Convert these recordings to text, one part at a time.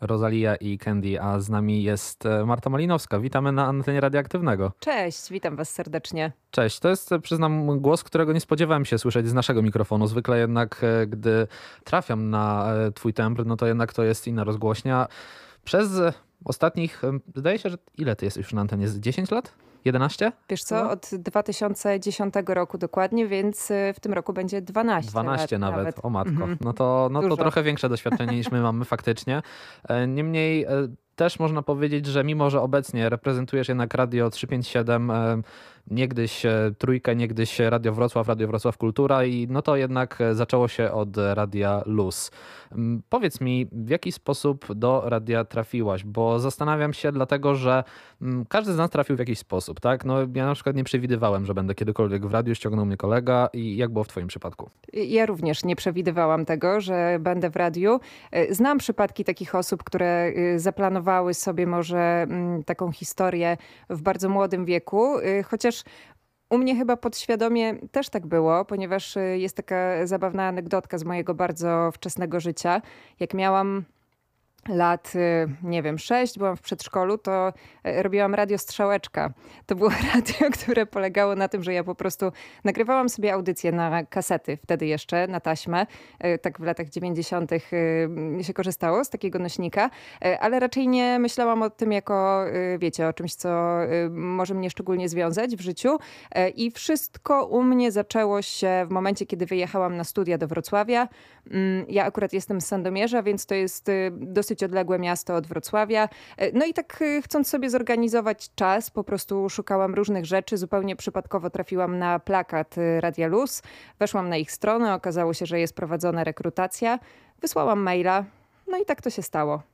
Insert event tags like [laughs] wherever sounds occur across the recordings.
Rosalia i Candy, a z nami jest e, Marta Malinowska. Witamy na antenie radioaktywnego. Cześć, witam was serdecznie. Cześć, to jest, e, przyznam, głos, którego nie spodziewałem się słyszeć z naszego mikrofonu. Zwykle jednak, e, gdy trafiam na twój tembr, no to jednak to jest inna rozgłośnia. Przez ostatnich, zdaje się, że ile ty jesteś już na antenie? 10 lat? 11? Wiesz co, od 2010 roku dokładnie, więc y, w tym roku będzie 12. 12 nawet, nawet. o matko. Mhm. No to, no to trochę większe doświadczenie niż my mamy faktycznie. E, niemniej e, też można powiedzieć, że mimo, że obecnie reprezentujesz jednak Radio 357, niegdyś e, Trójkę, niegdyś Radio Wrocław, Radio Wrocław Kultura i no to jednak zaczęło się od Radia Luz. Mm, powiedz mi, w jaki sposób do radia trafiłaś? Bo zastanawiam się dlatego, że mm, każdy z nas trafił w jakiś sposób, tak? No ja na przykład nie przewidywałem, że będę kiedykolwiek w radiu, ściągnął mnie kolega i jak było w twoim przypadku? Ja również nie przewidywałam tego, że będę w radiu. E, znam przypadki takich osób, które y, zaplanowały sobie może mm, taką historię w bardzo młodym wieku, y, chociaż u mnie chyba podświadomie też tak było, ponieważ y, jest taka zabawna anegdotka z mojego bardzo wczesnego życia. Jak miałam lat, y, nie wiem, sześć, byłam w przedszkolu, to y, robiłam radio Strzałeczka. To było [laughs] radio, które polegało na tym, że ja po prostu nagrywałam sobie audycje na kasety, wtedy jeszcze, na taśmę. Y, tak w latach 90. się korzystało z takiego nośnika, ale raczej nie myślałam o tym jako, wiecie, o czymś, co może mnie szczególnie związać w życiu. I wszystko u mnie zaczęło się w momencie, kiedy wyjechałam na studia do Wrocławia. Mm, ja akurat jestem z Sandomierza, więc to jest dosyć dosyć odległe miasto od Wrocławia. E, no i tak e, chcąc sobie zorganizować czas, po prostu szukałam różnych rzeczy. Zupełnie przypadkowo trafiłam na plakat e, Radia Luz. Weszłam na ich stronę, okazało się, że jest prowadzona rekrutacja. Wysłałam maila, no i tak to się stało.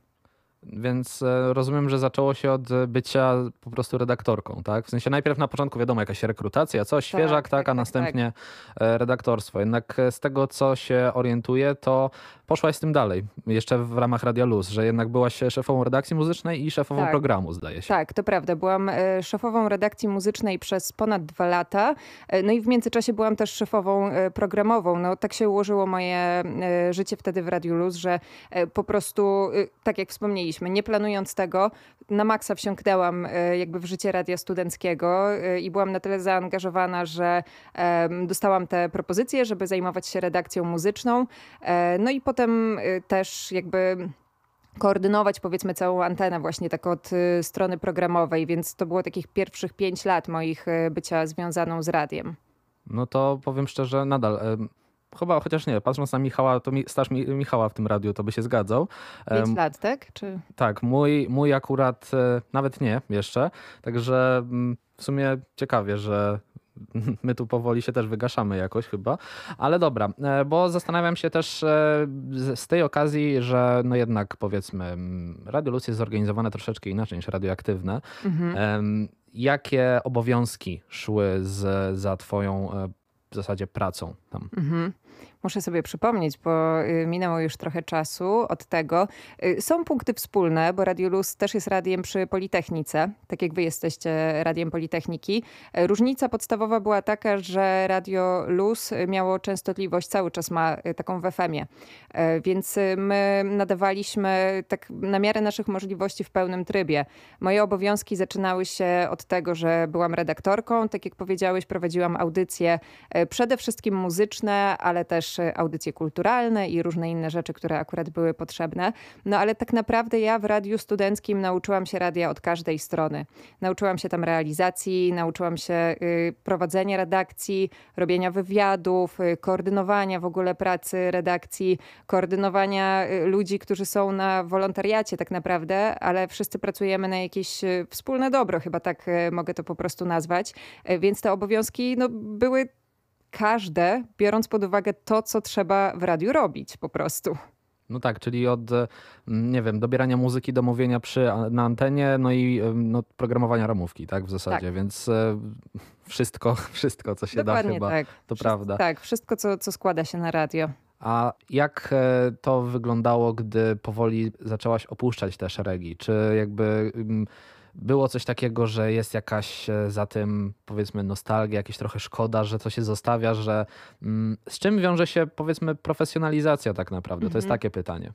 Więc rozumiem, że zaczęło się od bycia po prostu redaktorką, tak? W sensie najpierw na początku wiadomo jakaś rekrutacja, coś, tak, świeżak, tak, tak, a tak, następnie tak. redaktorstwo. Jednak z tego, co się orientuję, to poszłaś z tym dalej, jeszcze w ramach Radia Luz, że jednak byłaś szefową redakcji muzycznej i szefową tak. programu, zdaje się. Tak, to prawda. Byłam e, szefową redakcji muzycznej przez ponad dwa lata. E, no i w międzyczasie byłam też szefową e, programową. No tak się ułożyło moje życie wtedy w Radiu Luz, że po prostu, tak jak nie planując tego, na maksa wsiąknęłam jakby w życie radia studenckiego i byłam na tyle zaangażowana, że dostałam te propozycje, żeby zajmować się redakcją muzyczną. No i potem też jakby koordynować powiedzmy całą antenę właśnie tak od strony programowej, więc to było takich pierwszych pięć lat moich bycia związaną z radiem. No to powiem szczerze, nadal chyba, chociaż nie, patrząc na Michała, to mi, staż Michała w tym radiu, to by się zgadzał. Pięć lat, tak? Czy... Tak, mój, mój akurat nawet nie jeszcze, także mm, w sumie ciekawie, że [laughs] my tu powoli się też wygaszamy jakoś chyba. Ale dobra, e, bo zastanawiam się też e, z tej okazji, że no jednak powiedzmy Radio Luz jest zorganizowane troszeczkę inaczej niż radioaktywne. Mhm. Jakie obowiązki szły z, za twoją e, w zasadzie pracą tam? Mhm. Muszę sobie przypomnieć, bo y, minęło już trochę czasu od tego. Y, są punkty wspólne, bo Radio Luz też jest radiem przy Politechnice, tak jak wy jesteście radiem Politechniki. Y, różnica podstawowa była taka, że Radio Luz miało częstotliwość, cały czas ma taką w FM-ie, więc my nadawaliśmy tak na miarę naszych możliwości w pełnym trybie. Moje obowiązki zaczynały się od tego, że byłam redaktorką, tak jak powiedziałeś, prowadziłam audycje przede wszystkim muzyczne, ale też audycje kulturalne i różne inne rzeczy, które akurat były potrzebne. No ale tak naprawdę ja w radiu studenckim nauczyłam się radia od każdej strony. Nauczyłam się tam realizacji, nauczyłam się y, prowadzenia redakcji, robienia wywiadów, y, koordynowania w ogóle pracy redakcji, koordynowania y, ludzi, którzy są na wolontariacie tak naprawdę, ale wszyscy pracujemy na jakieś wspólne dobro, chyba tak mogę to po prostu nazwać. Więc te obowiązki no, były każde, biorąc pod uwagę to, co trzeba w radiu robić po prostu. No tak, czyli od, mm, nie wiem, dobierania muzyki do mówienia przy, na antenie, no i no, programowania ramówki, tak, w zasadzie, tak. więc e, wszystko, [laughs] wszystko, co się Dokładnie da chyba, tak. to wszystko, prawda. Tak, wszystko, co, co składa się na radio. A jak e, to wyglądało, gdy powoli zaczęłaś opuszczać te szeregi? Czy jakby mm, było coś takiego, że jest jakaś e, za tym powiedzmy nostalgia, jakieś trochę szkoda, że to się zostawia, że mm, z czym wiąże się powiedzmy profesjonalizacja tak naprawdę? To jest mhm. takie pytanie.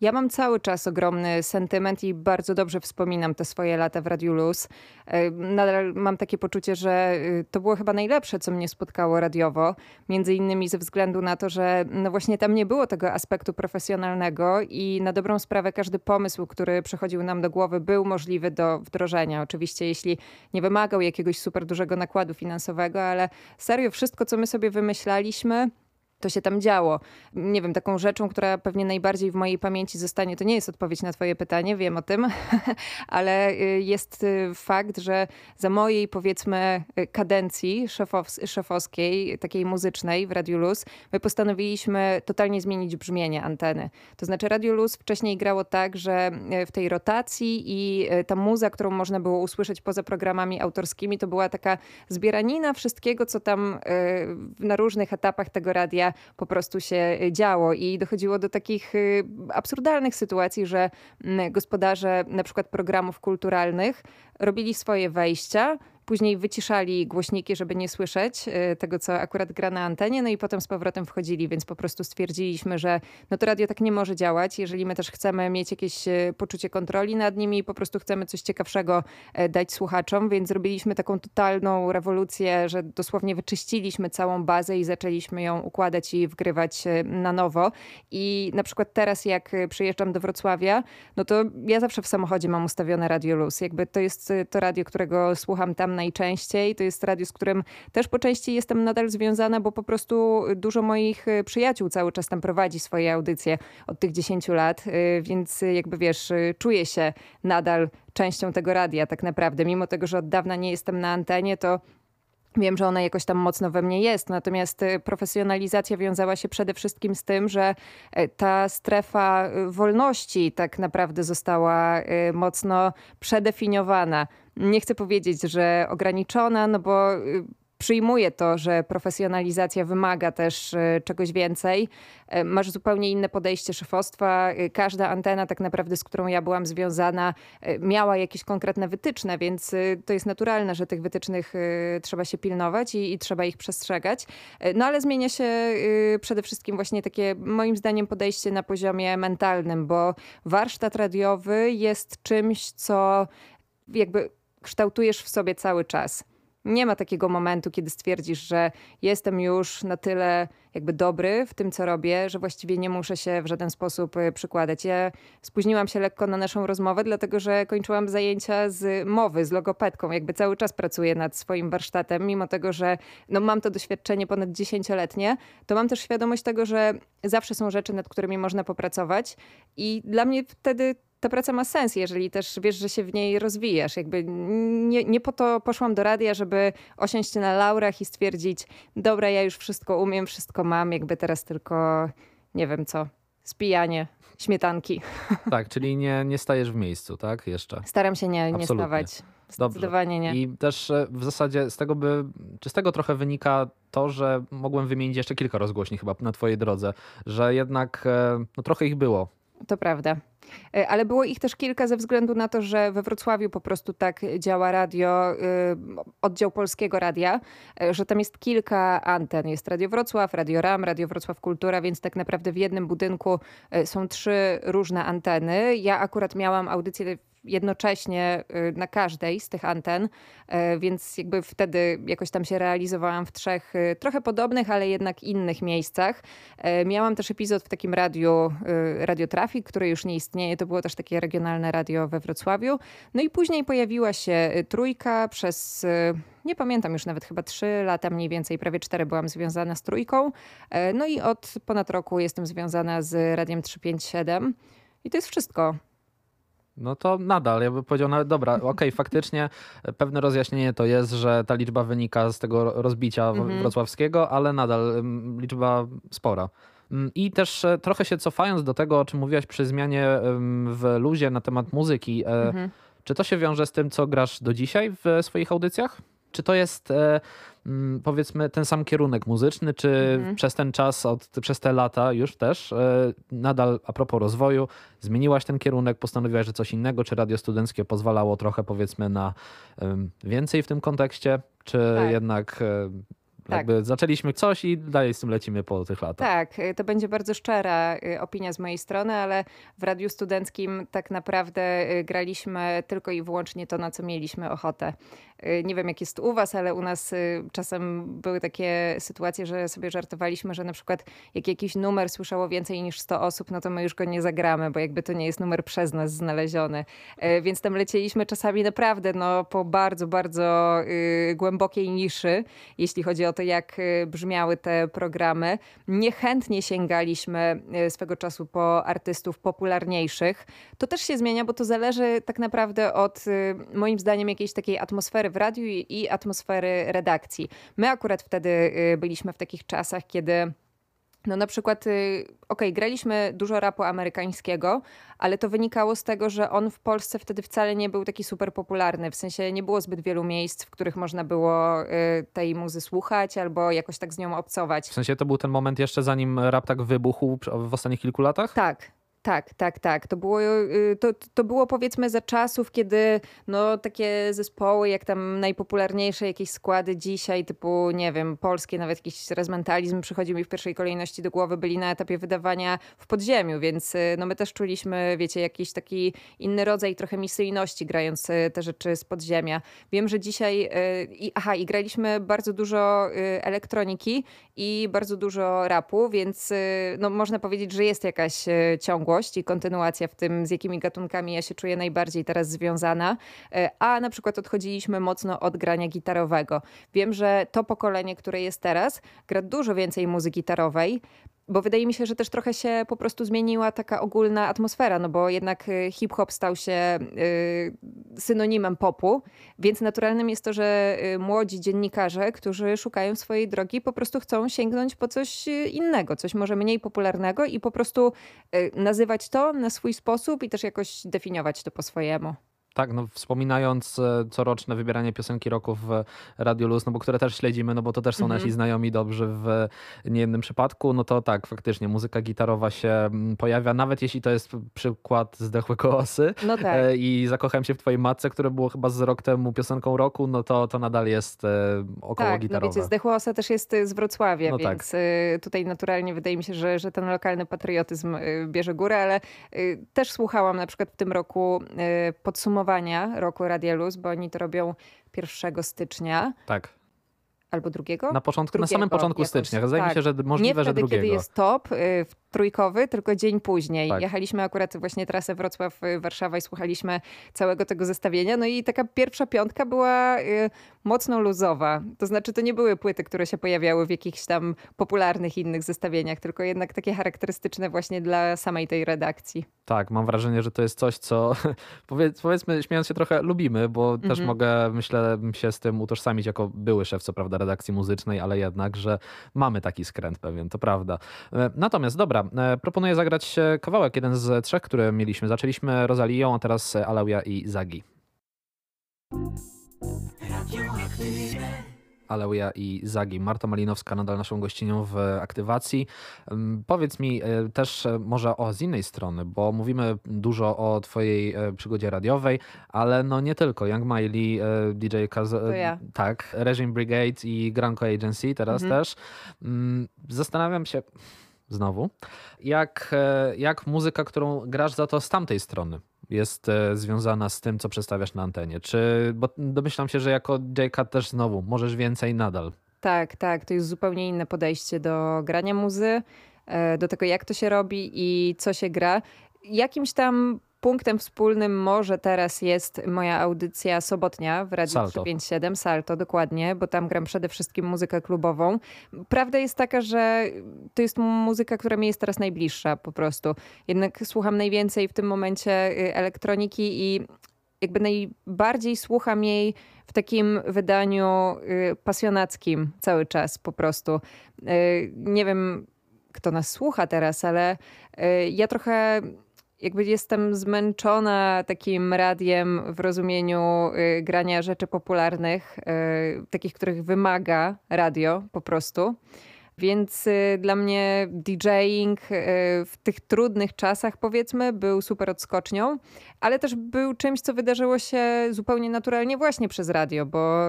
Ja mam cały czas ogromny sentyment i bardzo dobrze wspominam te swoje lata w Radiu Luz. E, nadal mam takie poczucie, że y, to było chyba najlepsze, co mnie spotkało radiowo. Między innymi ze względu na to, że no właśnie tam nie było tego aspektu profesjonalnego i na dobrą sprawę każdy pomysł, który przychodził nam do głowy, był możliwy do wdrożenia. Oczywiście, jeśli nie wymagał jakiegoś super dużego nakładu finansowego, ale serio wszystko, co my sobie wymyślaliśmy, to się tam działo. Nie wiem, taką rzeczą, która pewnie najbardziej w mojej pamięci zostanie, to nie jest odpowiedź na Twoje pytanie, wiem o tym, [laughs] ale y, jest y, fakt, że za mojej powiedzmy y, kadencji szefows szefowskiej, takiej muzycznej w Radiu Luz, my postanowiliśmy totalnie zmienić brzmienie anteny. To znaczy Radio Luz wcześniej grało tak, że w tej rotacji i ta muza, którą można było usłyszeć poza programami autorskimi, to była taka zbieranina wszystkiego, co tam na różnych etapach tego radia po prostu się działo. I dochodziło do takich y, absurdalnych sytuacji, że mm, gospodarze na przykład programów kulturalnych robili swoje wejścia, Później wyciszali głośniki, żeby nie słyszeć e, tego, co akurat gra na antenie, no i potem z powrotem wchodzili, więc po prostu stwierdziliśmy, że no to radio tak nie może działać. Jeżeli my też chcemy mieć jakieś e, poczucie kontroli nad nimi i po prostu chcemy coś ciekawszego e, dać słuchaczom, więc zrobiliśmy taką totalną rewolucję, że dosłownie wyczyściliśmy całą bazę i zaczęliśmy ją układać i wgrywać na nowo. I na przykład teraz, jak przyjeżdżam do Wrocławia, no to ja zawsze w samochodzie mam ustawione Radio Luz. Jakby to jest to radio, którego słucham tam najczęściej. To jest radio, z którym też po części jestem nadal związana, bo po prostu dużo moich y, przyjaciół cały czas tam prowadzi swoje audycje od tych 10 lat, y, więc jakby wiesz, y, czuję się nadal częścią tego radia tak naprawdę. Mimo tego, że od dawna nie jestem na antenie, to Wiem, że ona jakoś tam mocno we mnie jest, natomiast profesjonalizacja wiązała się przede wszystkim z tym, że ta strefa wolności tak naprawdę została mocno przedefiniowana nie chcę powiedzieć, że ograniczona, no bo y, przyjmuję to, że profesjonalizacja wymaga też y, czegoś więcej. Y, masz zupełnie inne podejście szefostwa. Każda antena, tak naprawdę, z którą ja byłam związana, miała jakieś konkretne wytyczne, więc to jest naturalne, że tych wytycznych trzeba się pilnować i, i trzeba ich przestrzegać. No ale zmienia się przede wszystkim właśnie takie, moim zdaniem, podejście na poziomie mentalnym, bo warsztat radiowy jest czymś, co jakby kształtujesz w sobie cały czas. Nie ma takiego momentu, kiedy stwierdzisz, że jestem już na tyle jakby dobry w tym, co robię, że właściwie nie muszę się w żaden sposób y, przykładać. Ja spóźniłam się lekko na naszą rozmowę, dlatego że kończyłam zajęcia z mowy, z logopedką. Jakby cały czas pracuję nad swoim warsztatem, mimo tego, że no, mam to doświadczenie ponad dziesięcioletnie, to mam też świadomość tego, że zawsze są rzeczy, nad którymi można popracować i dla mnie wtedy ta praca ma sens, jeżeli też wiesz, że się w niej rozwijasz. Jakby nie, nie po to poszłam do radia, żeby osiąść na laurach i stwierdzić, dobra, ja już wszystko umiem, wszystko mam, jakby teraz tylko nie wiem co, spijanie śmietanki. [laughs] Tak, czyli nie, nie stajesz w miejscu, tak? Jeszcze. Staram się nie, nie stawać. Zdecydowanie Dobrze. nie. I też e, w zasadzie z tego by, czy z tego trochę wynika to, że mogłem wymienić jeszcze kilka rozgłośni chyba na twojej drodze, że jednak e, no, trochę ich było. To prawda. E, ale było ich też kilka ze względu na to, że we Wrocławiu po prostu tak działa radio, y, oddział Polskiego Radia, e, że tam jest kilka anten. Jest Radio Wrocław, Radio RAM, Radio Wrocław Kultura, więc tak naprawdę w jednym budynku e, są trzy różne anteny. Ja akurat miałam audycję jednocześnie y, na każdej z tych anten, y, więc jakby wtedy jakoś tam się realizowałam w trzech y, trochę podobnych, ale jednak innych miejscach. Miałam też epizod w takim radiu, Radio Trafik, które już nie istnieje, to było też takie regionalne radio we Wrocławiu. No i później pojawiła się trójka przez nie pamiętam już nawet chyba trzy lata mniej więcej, prawie cztery byłam związana z trójką. No i od ponad roku jestem związana z Radiem 357 i to jest wszystko. No to nadal, ja bym powiedział nawet, dobra, [laughs] okej, okay, faktycznie pewne rozjaśnienie to jest, że ta liczba wynika z tego rozbicia mhm. wrocławskiego, ale nadal liczba spora. Mm, I też e, trochę się cofając do tego, o czym mówiłaś przy zmianie w luzie na temat muzyki, e, mhm. czy to się wiąże z tym, co grasz do dzisiaj w swoich audycjach? Czy to jest e, mm, powiedzmy ten sam kierunek muzyczny, czy mhm. przez ten czas, od, przez te lata już też e, nadal a propos rozwoju, zmieniłaś ten kierunek, postanowiłaś, że coś innego, czy radio studenckie pozwalało trochę powiedzmy na więcej w tym kontekście, czy tak. jednak e, Tak. Jakby zaczęliśmy coś i dalej z tym lecimy po tych latach. Tak, y, to będzie bardzo szczera opinia z mojej strony, ale w Radiu Studenckim tak naprawdę graliśmy tylko i wyłącznie to, na co mieliśmy ochotę. Nie wiem, jak jest u was, ale u nas czasem były takie sytuacje, że sobie żartowaliśmy, że na przykład jak jakiś numer słyszało więcej niż 100 osób, no to my już go nie zagramy, bo jakby to nie jest numer przez nas znaleziony. Więc tam lecieliśmy czasami naprawdę no, po bardzo, bardzo głębokiej niszy, jeśli chodzi o to, jak y, brzmiały te programy. Niechętnie sięgaliśmy y, swego czasu po artystów popularniejszych. To też się zmienia, bo to zależy tak naprawdę od, y, moim zdaniem, jakiejś takiej atmosfery w radiu i atmosfery redakcji. My akurat wtedy byliśmy w takich czasach, kiedy no na przykład, y, ok, graliśmy dużo rapu amerykańskiego, ale to wynikało z tego, że on w Polsce wtedy wcale nie był taki super popularny. W sensie nie było zbyt wielu miejsc, w których można było y, tej muzy słuchać albo jakoś tak z nią obcować. W sensie to był ten moment jeszcze zanim rap tak wybuchł w ostatnich kilku latach? Tak, tak, tak, tak. To było, y, to, to było powiedzmy za czasów, kiedy no, takie zespoły, jak tam najpopularniejsze jakieś składy dzisiaj, typu, nie wiem, polskie, nawet jakiś rezmentalizm przychodzi mi w pierwszej kolejności do głowy, byli na etapie wydawania w podziemiu, więc y, no, my też czuliśmy, wiecie, jakiś taki inny rodzaj trochę misyjności, grając y, te rzeczy z podziemia. Wiem, że dzisiaj, i, aha, i graliśmy bardzo dużo elektroniki i bardzo dużo rapu, więc no, można powiedzieć, że jest jakaś ciągłość i kontynuacja w tym, z jakimi gatunkami ja się czuję najbardziej teraz związana, e, a na przykład odchodziliśmy mocno od grania gitarowego. Wiem, że to pokolenie, które jest teraz, gra dużo więcej muzyki gitarowej, bo wydaje mi się, że też trochę się po prostu zmieniła taka ogólna atmosfera, no bo jednak y, hip-hop stał się y, synonimem popu, więc naturalnym jest to, że y, młodzi dziennikarze, którzy szukają swojej drogi, po prostu chcą sięgnąć po coś innego, coś może mniej popularnego i po prostu nazywać to na swój sposób i też jakoś definiować to po swojemu. Tak, no wspominając e, coroczne wybieranie piosenki roku w Radio Luz, no bo które też śledzimy, no bo to też są mhm. nasi znajomi dobrzy w niejednym przypadku, no to tak, faktycznie muzyka gitarowa się mm, pojawia, nawet jeśli to jest przykład Zdechłego Osy no tak. E, i Zakochałem się w twojej matce, które było chyba z rok temu piosenką roku, no to, to nadal jest e, około tak, gitarowe. No wiecie, Zdechła Osa też jest z Wrocławia, no więc tak. tutaj naturalnie wydaje mi się, że, że ten lokalny patriotyzm bierze górę, ale też słuchałam na przykład w tym roku podsumowania podsumowania roku Radia Luz, bo oni to robią 1 stycznia. Tak. Albo drugiego? Na, początku, na samym początku jakoś, stycznia. Zdaje tak. mi się, że możliwe, Nie wtedy, że drugiego. kiedy jest top, y, trójkowy, tylko dzień później. Tak. Jechaliśmy akurat właśnie trasę Wrocław-Warszawa y, i słuchaliśmy całego tego zestawienia. No i taka pierwsza piątka była y, mocno luzowa. To znaczy, to nie były płyty, które się pojawiały w jakichś tam popularnych innych zestawieniach, tylko jednak takie charakterystyczne właśnie dla samej tej redakcji. Tak, mam wrażenie, że to jest coś, co [laughs] powiedz, powiedzmy, śmiejąc się trochę, lubimy, bo mhm. też mogę, myślę, się z tym utożsamić jako były szef, co prawda, redakcji muzycznej, ale jednak, że mamy taki skręt pewien, to prawda. E, natomiast dobra, Dobra, e, proponuję zagrać kawałek, jeden z trzech, które mieliśmy. Zaczęliśmy Rozalią, a teraz Alauja i Zagi. Aleuja i Zagi. Marta Malinowska nadal naszą gościnią w aktywacji. Powiedz mi e, też e, może o z innej strony, bo mówimy dużo o twojej przygodzie radiowej, ale no nie tylko. Young Miley, DJ Kaz... ja. tak, Regime Brigade i Granco Agency teraz mhm. też. Mm, zastanawiam się znowu, jak, e, jak muzyka, którą grasz za to z tamtej strony jest e, związana z tym, co przedstawiasz na antenie? Czy, bo domyślam się, że jako j też znowu możesz więcej nadal. Tak, tak, to jest zupełnie inne podejście do grania muzy, e, do tego jak to się robi i co się gra. Jakimś tam Punktem wspólnym może teraz jest moja audycja sobotnia w Radiu Salto. 357, Salto dokładnie, bo tam gram przede wszystkim muzykę klubową. Prawda jest taka, że to jest muzyka, która mi jest teraz najbliższa po prostu. Jednak słucham najwięcej w tym momencie y, elektroniki i jakby najbardziej słucham jej w takim wydaniu y, pasjonackim cały czas po prostu. Y, nie wiem, kto nas słucha teraz, ale ja trochę jakby jestem zmęczona takim radiem w rozumieniu y, grania rzeczy popularnych, y, takich, których wymaga radio po prostu. Więc y, dla mnie DJing w tych trudnych czasach, powiedzmy, był super odskocznią, ale też był czymś, co wydarzyło się zupełnie naturalnie właśnie przez radio, bo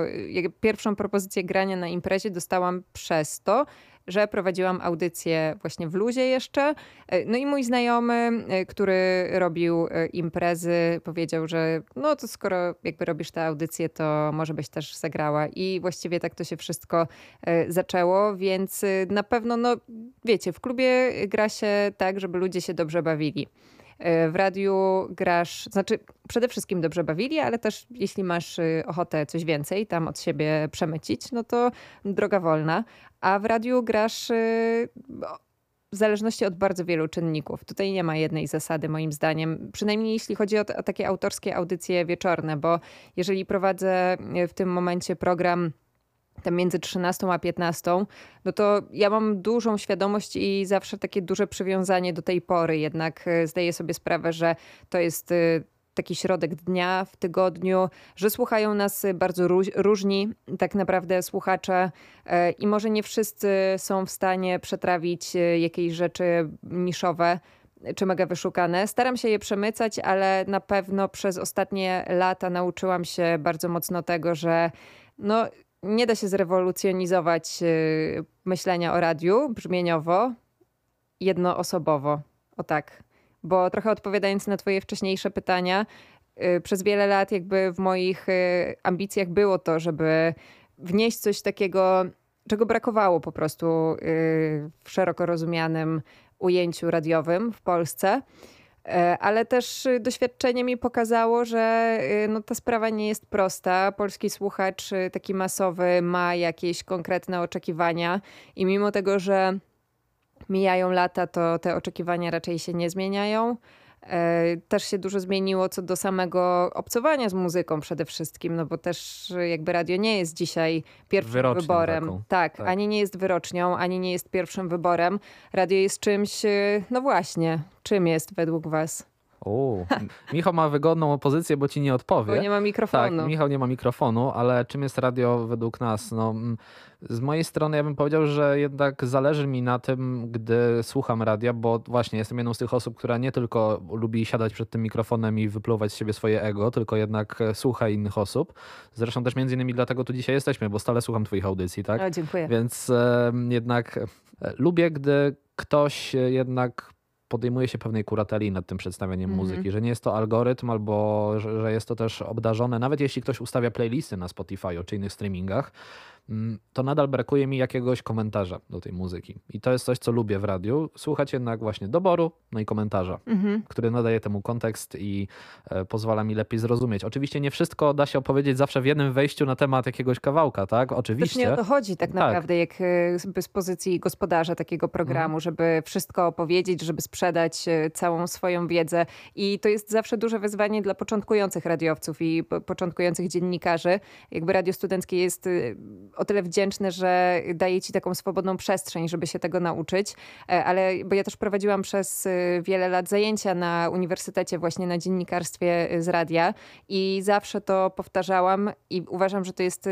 pierwszą propozycję grania na imprezie dostałam przez to, że prowadziłam audycję właśnie w luzie jeszcze. E, no i mój znajomy, e, który robił e, imprezy, powiedział, że no to skoro jakby robisz tę audycję, to może byś też zagrała. I właściwie tak to się wszystko zaczęło, więc na pewno, no wiecie, w klubie gra się tak, żeby ludzie się dobrze bawili. W radiu grasz, znaczy przede wszystkim dobrze bawili, ale też jeśli masz ochotę coś więcej tam od siebie przemycić, no to droga wolna. A w radiu grasz y, w zależności od bardzo wielu czynników. Tutaj nie ma jednej zasady, moim zdaniem, przynajmniej jeśli chodzi o, o takie autorskie audycje wieczorne, bo jeżeli prowadzę y, w tym momencie program tam między 13 a 15, no to ja mam dużą świadomość i zawsze takie duże przywiązanie do tej pory. Jednak y, zdaję sobie sprawę, że to jest taki środek dnia w tygodniu, że słuchają nas bardzo różni tak naprawdę słuchacze e, i może nie wszyscy są w stanie przetrawić e, jakieś rzeczy niszowe czy mega wyszukane. Staram się je przemycać, ale na pewno przez ostatnie lata nauczyłam się bardzo mocno tego, że no, nie da się zrewolucjonizować e, myślenia o radiu brzmieniowo, jednoosobowo. O tak bo trochę odpowiadając na Twoje wcześniejsze pytania, y, przez wiele lat jakby w moich y, ambicjach było to, żeby wnieść coś takiego, czego brakowało po prostu y, w szeroko rozumianym ujęciu radiowym w Polsce. E, ale też doświadczenie mi pokazało, że no, ta sprawa nie jest prosta. Polski słuchacz taki masowy ma jakieś konkretne oczekiwania i mimo tego, że mijają lata, to te oczekiwania raczej się nie zmieniają. E, też się dużo zmieniło co do samego obcowania z muzyką przede wszystkim, no bo też jakby radio nie jest dzisiaj pierwszym Wyrocznią wyborem. Tak, tak, ani nie jest wyrocznią, ani nie jest pierwszym wyborem. Radio jest czymś, e, no właśnie, czym jest według was? O, Michał ma wygodną opozycję, bo ci nie odpowie. Bo nie ma mikrofonu. Tak, Michał nie ma mikrofonu, ale czym jest radio według nas? No, z mojej strony ja bym powiedział, że jednak zależy mi na tym, gdy słucham radia, bo właśnie jestem jedną z tych osób, która nie tylko lubi siadać przed tym mikrofonem i wypluwać z siebie swoje ego, tylko jednak słucha innych osób. Zresztą też między innymi dlatego tu dzisiaj jesteśmy, bo stale słucham twoich audycji, tak? O, dziękuję. Więc e, jednak e, lubię, gdy ktoś jednak podejmuje się pewnej kurateli nad tym przedstawianiem mm -hmm. muzyki, że nie jest to algorytm albo że, że, jest to też obdarzone, nawet jeśli ktoś ustawia playlisty na Spotify czy innych streamingach, to nadal brakuje mi jakiegoś komentarza do tej muzyki. I to jest coś, co lubię w radiu. Słuchać jednak właśnie doboru, no i komentarza, mhm. który nadaje temu kontekst i e, pozwala mi lepiej zrozumieć. Oczywiście nie wszystko da się opowiedzieć zawsze w jednym wejściu na temat jakiegoś kawałka, tak? Oczywiście. Też nie o to chodzi tak, tak. naprawdę, jak e, z pozycji gospodarza takiego programu, mhm. żeby wszystko opowiedzieć, żeby sprzedać e, całą swoją wiedzę. I to jest zawsze duże wyzwanie dla początkujących radiowców i początkujących dziennikarzy. Jakby radio studenckie jest o tyle wdzięczny, że daje ci taką swobodną przestrzeń, żeby się tego nauczyć. E, ale bo ja też prowadziłam przez y, wiele lat zajęcia na uniwersytecie właśnie na dziennikarstwie y, z radia i zawsze to powtarzałam i uważam, że to jest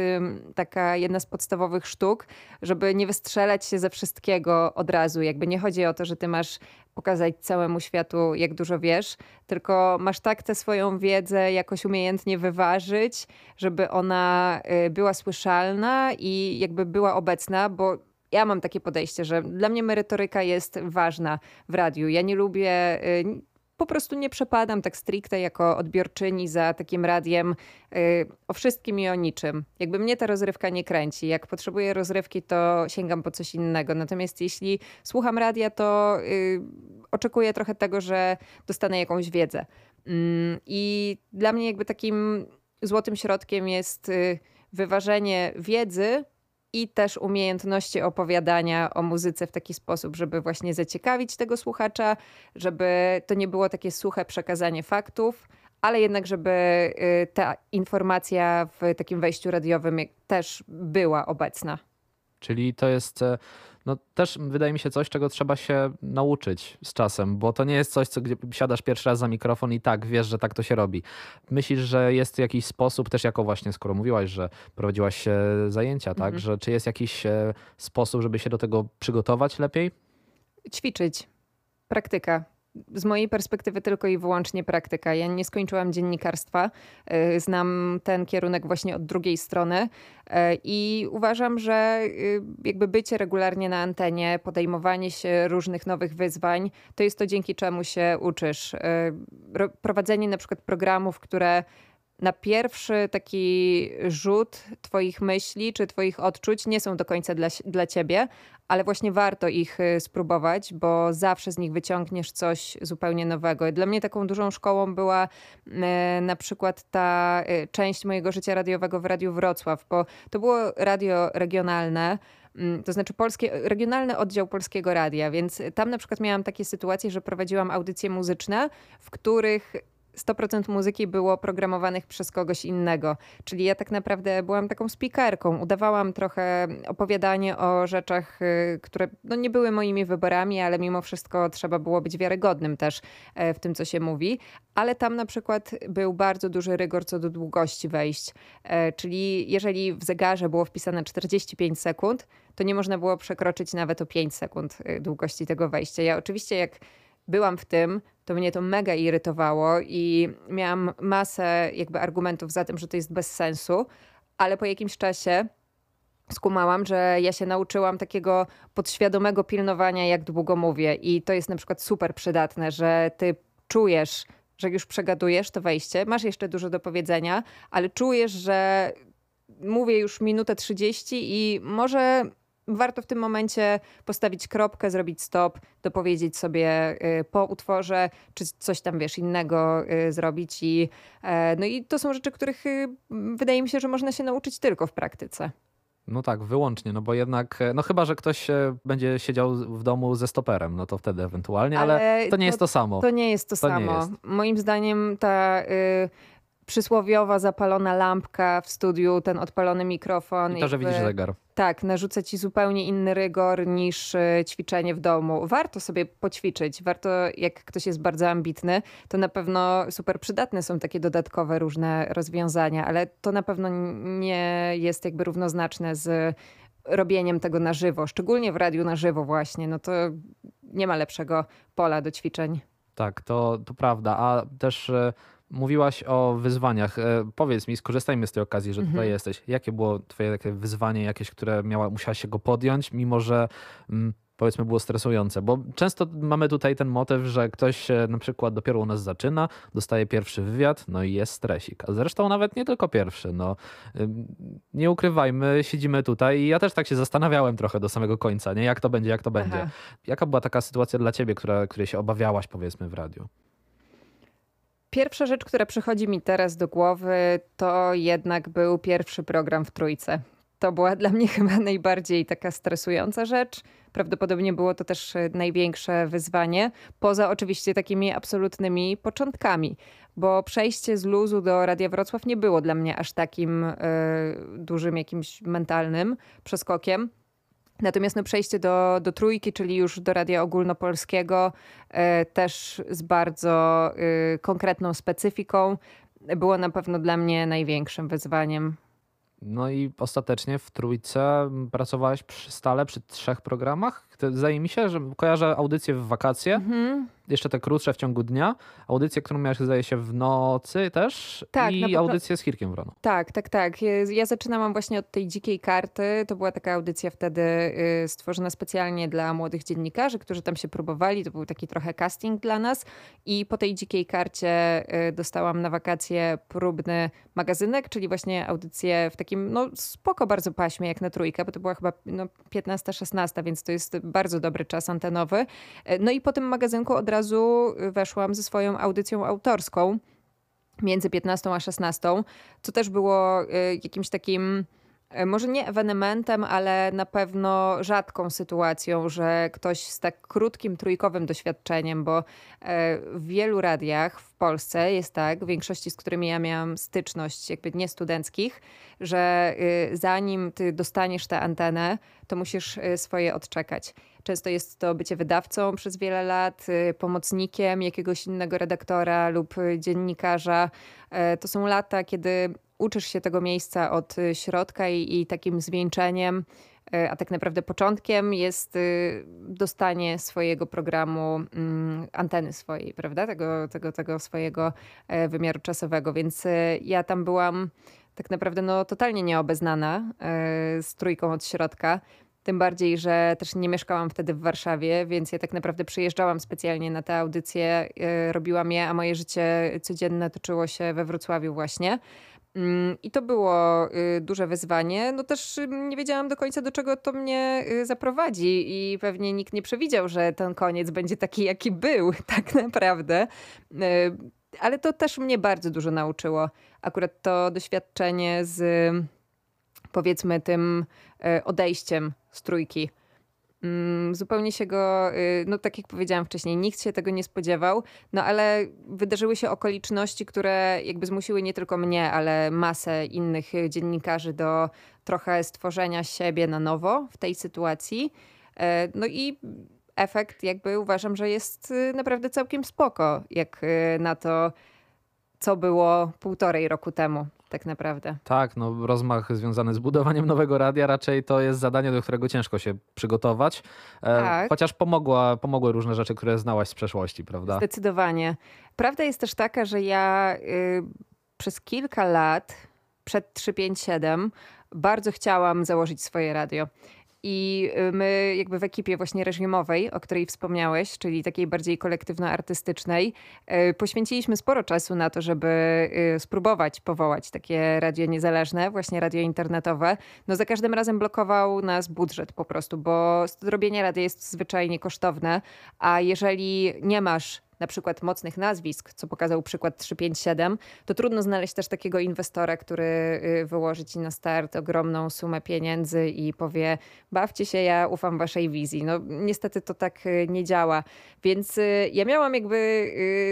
taka jedna z podstawowych sztuk, żeby nie wystrzelać się ze wszystkiego od razu. Jakby nie chodzi o to, że ty masz pokazać całemu światu, jak dużo wiesz, tylko masz tak tę swoją wiedzę jakoś umiejętnie wyważyć, żeby ona y, była słyszalna i jakby była obecna, bo ja mam takie podejście, że dla mnie merytoryka jest ważna w radiu. Ja nie lubię y, po prostu nie przepadam tak stricte jako odbiorczyni za takim radiem yy, o wszystkim i o niczym. Jakby mnie ta rozrywka nie kręci. Jak potrzebuję rozrywki, to sięgam po coś innego. Natomiast jeśli słucham radia, to yy, oczekuję trochę tego, że dostanę jakąś wiedzę. Yy, I dla mnie jakby takim złotym środkiem jest y, wyważenie wiedzy i też umiejętności opowiadania o muzyce w taki sposób, żeby właśnie zaciekawić tego słuchacza, żeby to nie było takie suche przekazanie faktów, ale jednak, żeby y, ta informacja w takim wejściu radiowym też była obecna. Czyli to jest e, no też wydaje mi się coś, czego trzeba się nauczyć z czasem, bo to nie jest coś, co gdzie siadasz pierwszy raz za mikrofon i tak wiesz, że tak to się robi. Myślisz, że jest jakiś sposób, też jako właśnie, skoro mówiłaś, że prowadziłaś zajęcia, tak, mhm. że czy jest jakiś e, sposób, żeby się do tego przygotować lepiej? Ćwiczyć. Praktyka z mojej perspektywy tylko i wyłącznie praktyka. Ja nie skończyłam dziennikarstwa. Y, znam ten kierunek właśnie od drugiej strony y, i uważam, że y, jakby bycie regularnie na antenie, podejmowanie się różnych nowych wyzwań, to jest to dzięki czemu się uczysz. Prowadzenie na przykład programów, które na pierwszy taki rzut Twoich myśli czy Twoich odczuć nie są do końca dla, dla Ciebie, ale właśnie warto ich y, spróbować, bo zawsze z nich wyciągniesz coś zupełnie nowego. Dla mnie taką dużą szkołą była y, na przykład ta y, część mojego życia radiowego w Radiu Wrocław, bo to było radio regionalne mm, to znaczy polskie, regionalny oddział Polskiego Radia, więc tam na przykład miałam takie sytuacje, że prowadziłam audycje muzyczne, w których 100% muzyki było programowanych przez kogoś innego. Czyli ja tak naprawdę byłam taką speakerką. Udawałam trochę opowiadanie o rzeczach, y, które no nie były moimi wyborami, ale mimo wszystko trzeba było być wiarygodnym też e, w tym, co się mówi. Ale tam na przykład był bardzo duży rygor co do długości wejść. E, czyli jeżeli w zegarze było wpisane 45 sekund, to nie można było przekroczyć nawet o 5 sekund y, długości tego wejścia. Ja oczywiście jak byłam w tym, to mnie to mega irytowało i miałam masę jakby argumentów za tym, że to jest bez sensu, ale po jakimś czasie skumałam, że ja się nauczyłam takiego podświadomego pilnowania, jak długo mówię. I to jest na przykład super przydatne, że ty czujesz, że już przegadujesz to wejście, masz jeszcze dużo do powiedzenia, ale czujesz, że mówię już minutę 30 i może warto w tym momencie postawić kropkę, zrobić stop, dopowiedzieć sobie y, po utworze, czy coś tam, wiesz, innego y, zrobić. I, e, no i to są rzeczy, których y, wydaje mi się, że można się nauczyć tylko w praktyce. No tak, wyłącznie, no bo jednak, e, no chyba, że ktoś będzie siedział w domu ze stoperem, no to wtedy ewentualnie, ale, ale to nie to, jest to samo. To nie jest to, to samo. Jest. Moim zdaniem ta... Y przysłowiowa zapalona lampka w studiu, ten odpalony mikrofon. I to, że widzisz zegar. Tak, narzuca ci zupełnie inny rygor niż e, ćwiczenie w domu. Warto sobie poćwiczyć. Warto, jak ktoś jest bardzo ambitny, to na pewno super przydatne są takie dodatkowe różne rozwiązania, ale to na pewno nie jest jakby równoznaczne z robieniem tego na żywo, szczególnie w radiu na żywo właśnie. No to nie ma lepszego pola do ćwiczeń. Tak, to, to prawda. A też e, Mówiłaś o wyzwaniach. E, powiedz mi, skorzystajmy z tej okazji, że tutaj mhm. jesteś. Jakie było twoje takie wyzwanie jakieś, które miała, musiałaś się go podjąć, mimo że mm, powiedzmy było stresujące? Bo często mamy tutaj ten motyw, że ktoś na przykład dopiero u nas zaczyna, dostaje pierwszy wywiad, no i jest stresik. A zresztą nawet nie tylko pierwszy. No, nie ukrywajmy, siedzimy tutaj i ja też tak się zastanawiałem trochę do samego końca, nie? Jak to będzie, jak to Aha. będzie. Jaka była taka sytuacja dla ciebie, która, której się obawiałaś powiedzmy w radiu? Pierwsza rzecz, która przychodzi mi teraz do głowy, to jednak był pierwszy program w Trójce. To była dla mnie [laughs] chyba najbardziej taka stresująca rzecz. Prawdopodobnie było to też największe wyzwanie, poza oczywiście takimi absolutnymi początkami, bo przejście z luzu do Radia Wrocław nie było dla mnie aż takim y, dużym jakimś mentalnym przeskokiem. Natomiast no, przejście do, do trójki, czyli już do radia ogólnopolskiego, e, też z bardzo e, konkretną specyfiką, było na pewno dla mnie największym wyzwaniem. No i ostatecznie w trójce pracowałeś przy stale przy trzech programach. Zdaje mi się, że kojarzę audycję w wakacje. Mhm jeszcze te krótsze w ciągu dnia, audycję, którą miałeś zdaje się w nocy też tak, i audycję z Hirkiem Wroną. Tak, tak, tak. Ja zaczynałam właśnie od tej dzikiej karty. To była taka audycja wtedy y, stworzona specjalnie dla młodych dziennikarzy, którzy tam się próbowali. To był taki trochę casting dla nas i po tej dzikiej karcie y, dostałam na wakacje próbny magazynek, czyli właśnie audycję w takim no spoko bardzo paśmie jak na trójkę, bo to była chyba no, 15-16, więc to jest bardzo dobry czas antenowy. Y, no i po tym magazynku od razu razu weszłam ze swoją audycją autorską między 15 a 16, co też było y, jakimś takim E, może nie ewenementem, ale na pewno rzadką sytuacją, że ktoś z tak krótkim trójkowym doświadczeniem, bo e, w wielu radiach w Polsce jest tak, w większości z którymi ja miałam styczność, jakby nie studenckich, że y, zanim ty dostaniesz tę antenę, to musisz y, swoje odczekać. Często jest to bycie wydawcą przez wiele lat, y, pomocnikiem jakiegoś innego redaktora lub dziennikarza. E, to są lata, kiedy uczysz się tego miejsca od y, środka i, i takim zwieńczeniem, y, a tak naprawdę początkiem jest y, dostanie swojego programu, mm, anteny swojej, prawda? Tego, tego, tego swojego wymiaru czasowego. Więc ja tam byłam tak naprawdę no, totalnie nieobeznana z trójką od środka. Tym bardziej, że też nie mieszkałam wtedy w Warszawie, więc ja tak naprawdę przyjeżdżałam specjalnie na te audycje, robiłam je, a moje życie codzienne toczyło się we Wrocławiu właśnie. Mm, I to było y, duże wyzwanie. No też y, nie wiedziałam do końca, do czego to mnie y, zaprowadzi, i pewnie nikt nie przewidział, że ten koniec będzie taki, jaki był, [laughs] tak naprawdę. Ale to też mnie bardzo dużo nauczyło. Akurat to doświadczenie z powiedzmy tym odejściem z trójki zupełnie się go, y, no tak jak powiedziałam wcześniej, nikt się tego nie spodziewał, no ale wydarzyły się okoliczności, które jakby zmusiły nie tylko mnie, ale masę innych dziennikarzy do trochę stworzenia siebie na nowo w tej sytuacji. E, no i efekt jakby uważam, że jest y, naprawdę całkiem spoko, jak y, na to, co było półtorej roku temu tak naprawdę. Tak, no rozmach związany z budowaniem nowego radia raczej to jest zadanie, do którego ciężko się przygotować. E, tak. Chociaż pomogła, pomogły różne rzeczy, które znałaś z przeszłości, prawda? Zdecydowanie. Prawda jest też taka, że ja y, przez kilka lat przed 357 bardzo chciałam założyć swoje radio. I y, my jakby w ekipie właśnie reżimowej, o której wspomniałeś, czyli takiej bardziej kolektywno-artystycznej, y, poświęciliśmy sporo czasu na to, żeby y, spróbować powołać takie radio niezależne, właśnie radio internetowe. No za każdym razem blokował nas budżet po prostu, bo zrobienie radia jest zwyczajnie kosztowne, a jeżeli nie masz na przykład mocnych nazwisk, co pokazał przykład 357, to trudno znaleźć też takiego inwestora, który y, wyłoży ci na start ogromną sumę pieniędzy i powie: bawcie się, ja ufam waszej wizji. No niestety to tak y, nie działa. Więc y, ja miałam jakby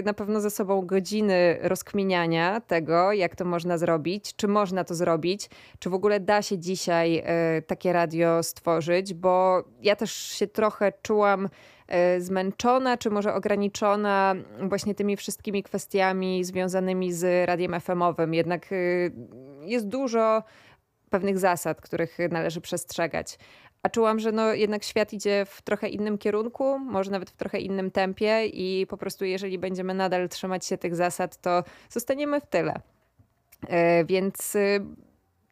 na pewno ze sobą godziny rozkminiania tego, jak to można zrobić, czy można to zrobić, czy w ogóle da się dzisiaj takie radio stworzyć, bo ja też się trochę czułam zmęczona, czy może ograniczona właśnie tymi wszystkimi kwestiami związanymi z radiem FM-owym. Jednak e, jest dużo pewnych zasad, których należy przestrzegać. A czułam, że no jednak świat idzie w trochę innym kierunku, może nawet w trochę innym tempie i po prostu jeżeli będziemy nadal trzymać się tych zasad, to zostaniemy w tyle. E, więc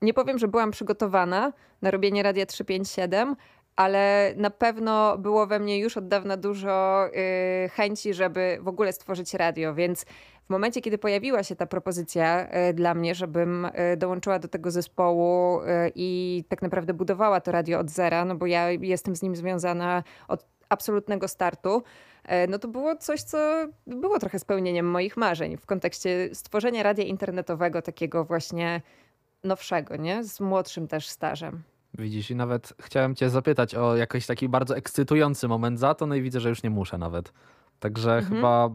nie powiem, że byłam przygotowana na robienie Radia 357, ale na pewno było we mnie już od dawna dużo y, chęci, żeby w ogóle stworzyć radio, więc w momencie, kiedy pojawiła się ta propozycja y, dla mnie, żebym y, dołączyła do tego zespołu i tak naprawdę budowała to radio od zera, no bo ja jestem z nim związana od absolutnego startu, no to było coś, co było trochę spełnieniem moich marzeń w kontekście stworzenia radia internetowego, takiego właśnie nowszego, nie? Z młodszym też stażem. Widzisz, i nawet chciałem cię zapytać o jakiś taki bardzo ekscytujący moment za to, no i widzę, że już nie muszę nawet. Także mhm. chyba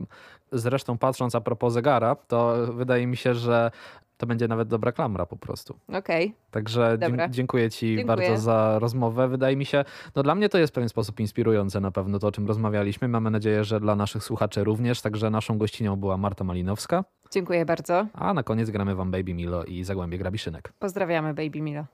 zresztą patrząc a propos zegara, to wydaje mi się, że to będzie nawet dobra klamra po prostu. Okej. Okay. Także dziękuję Ci dziękuję. bardzo za rozmowę. Wydaje mi się, no dla mnie to jest w pewien sposób inspirujące na pewno to, o czym rozmawialiśmy. Mamy nadzieję, że dla naszych słuchaczy również. Także naszą gościnią była Marta Malinowska. Dziękuję bardzo. A na koniec gramy Wam Baby Milo i Zagłębie Grabiszynek. Pozdrawiamy Baby Milo.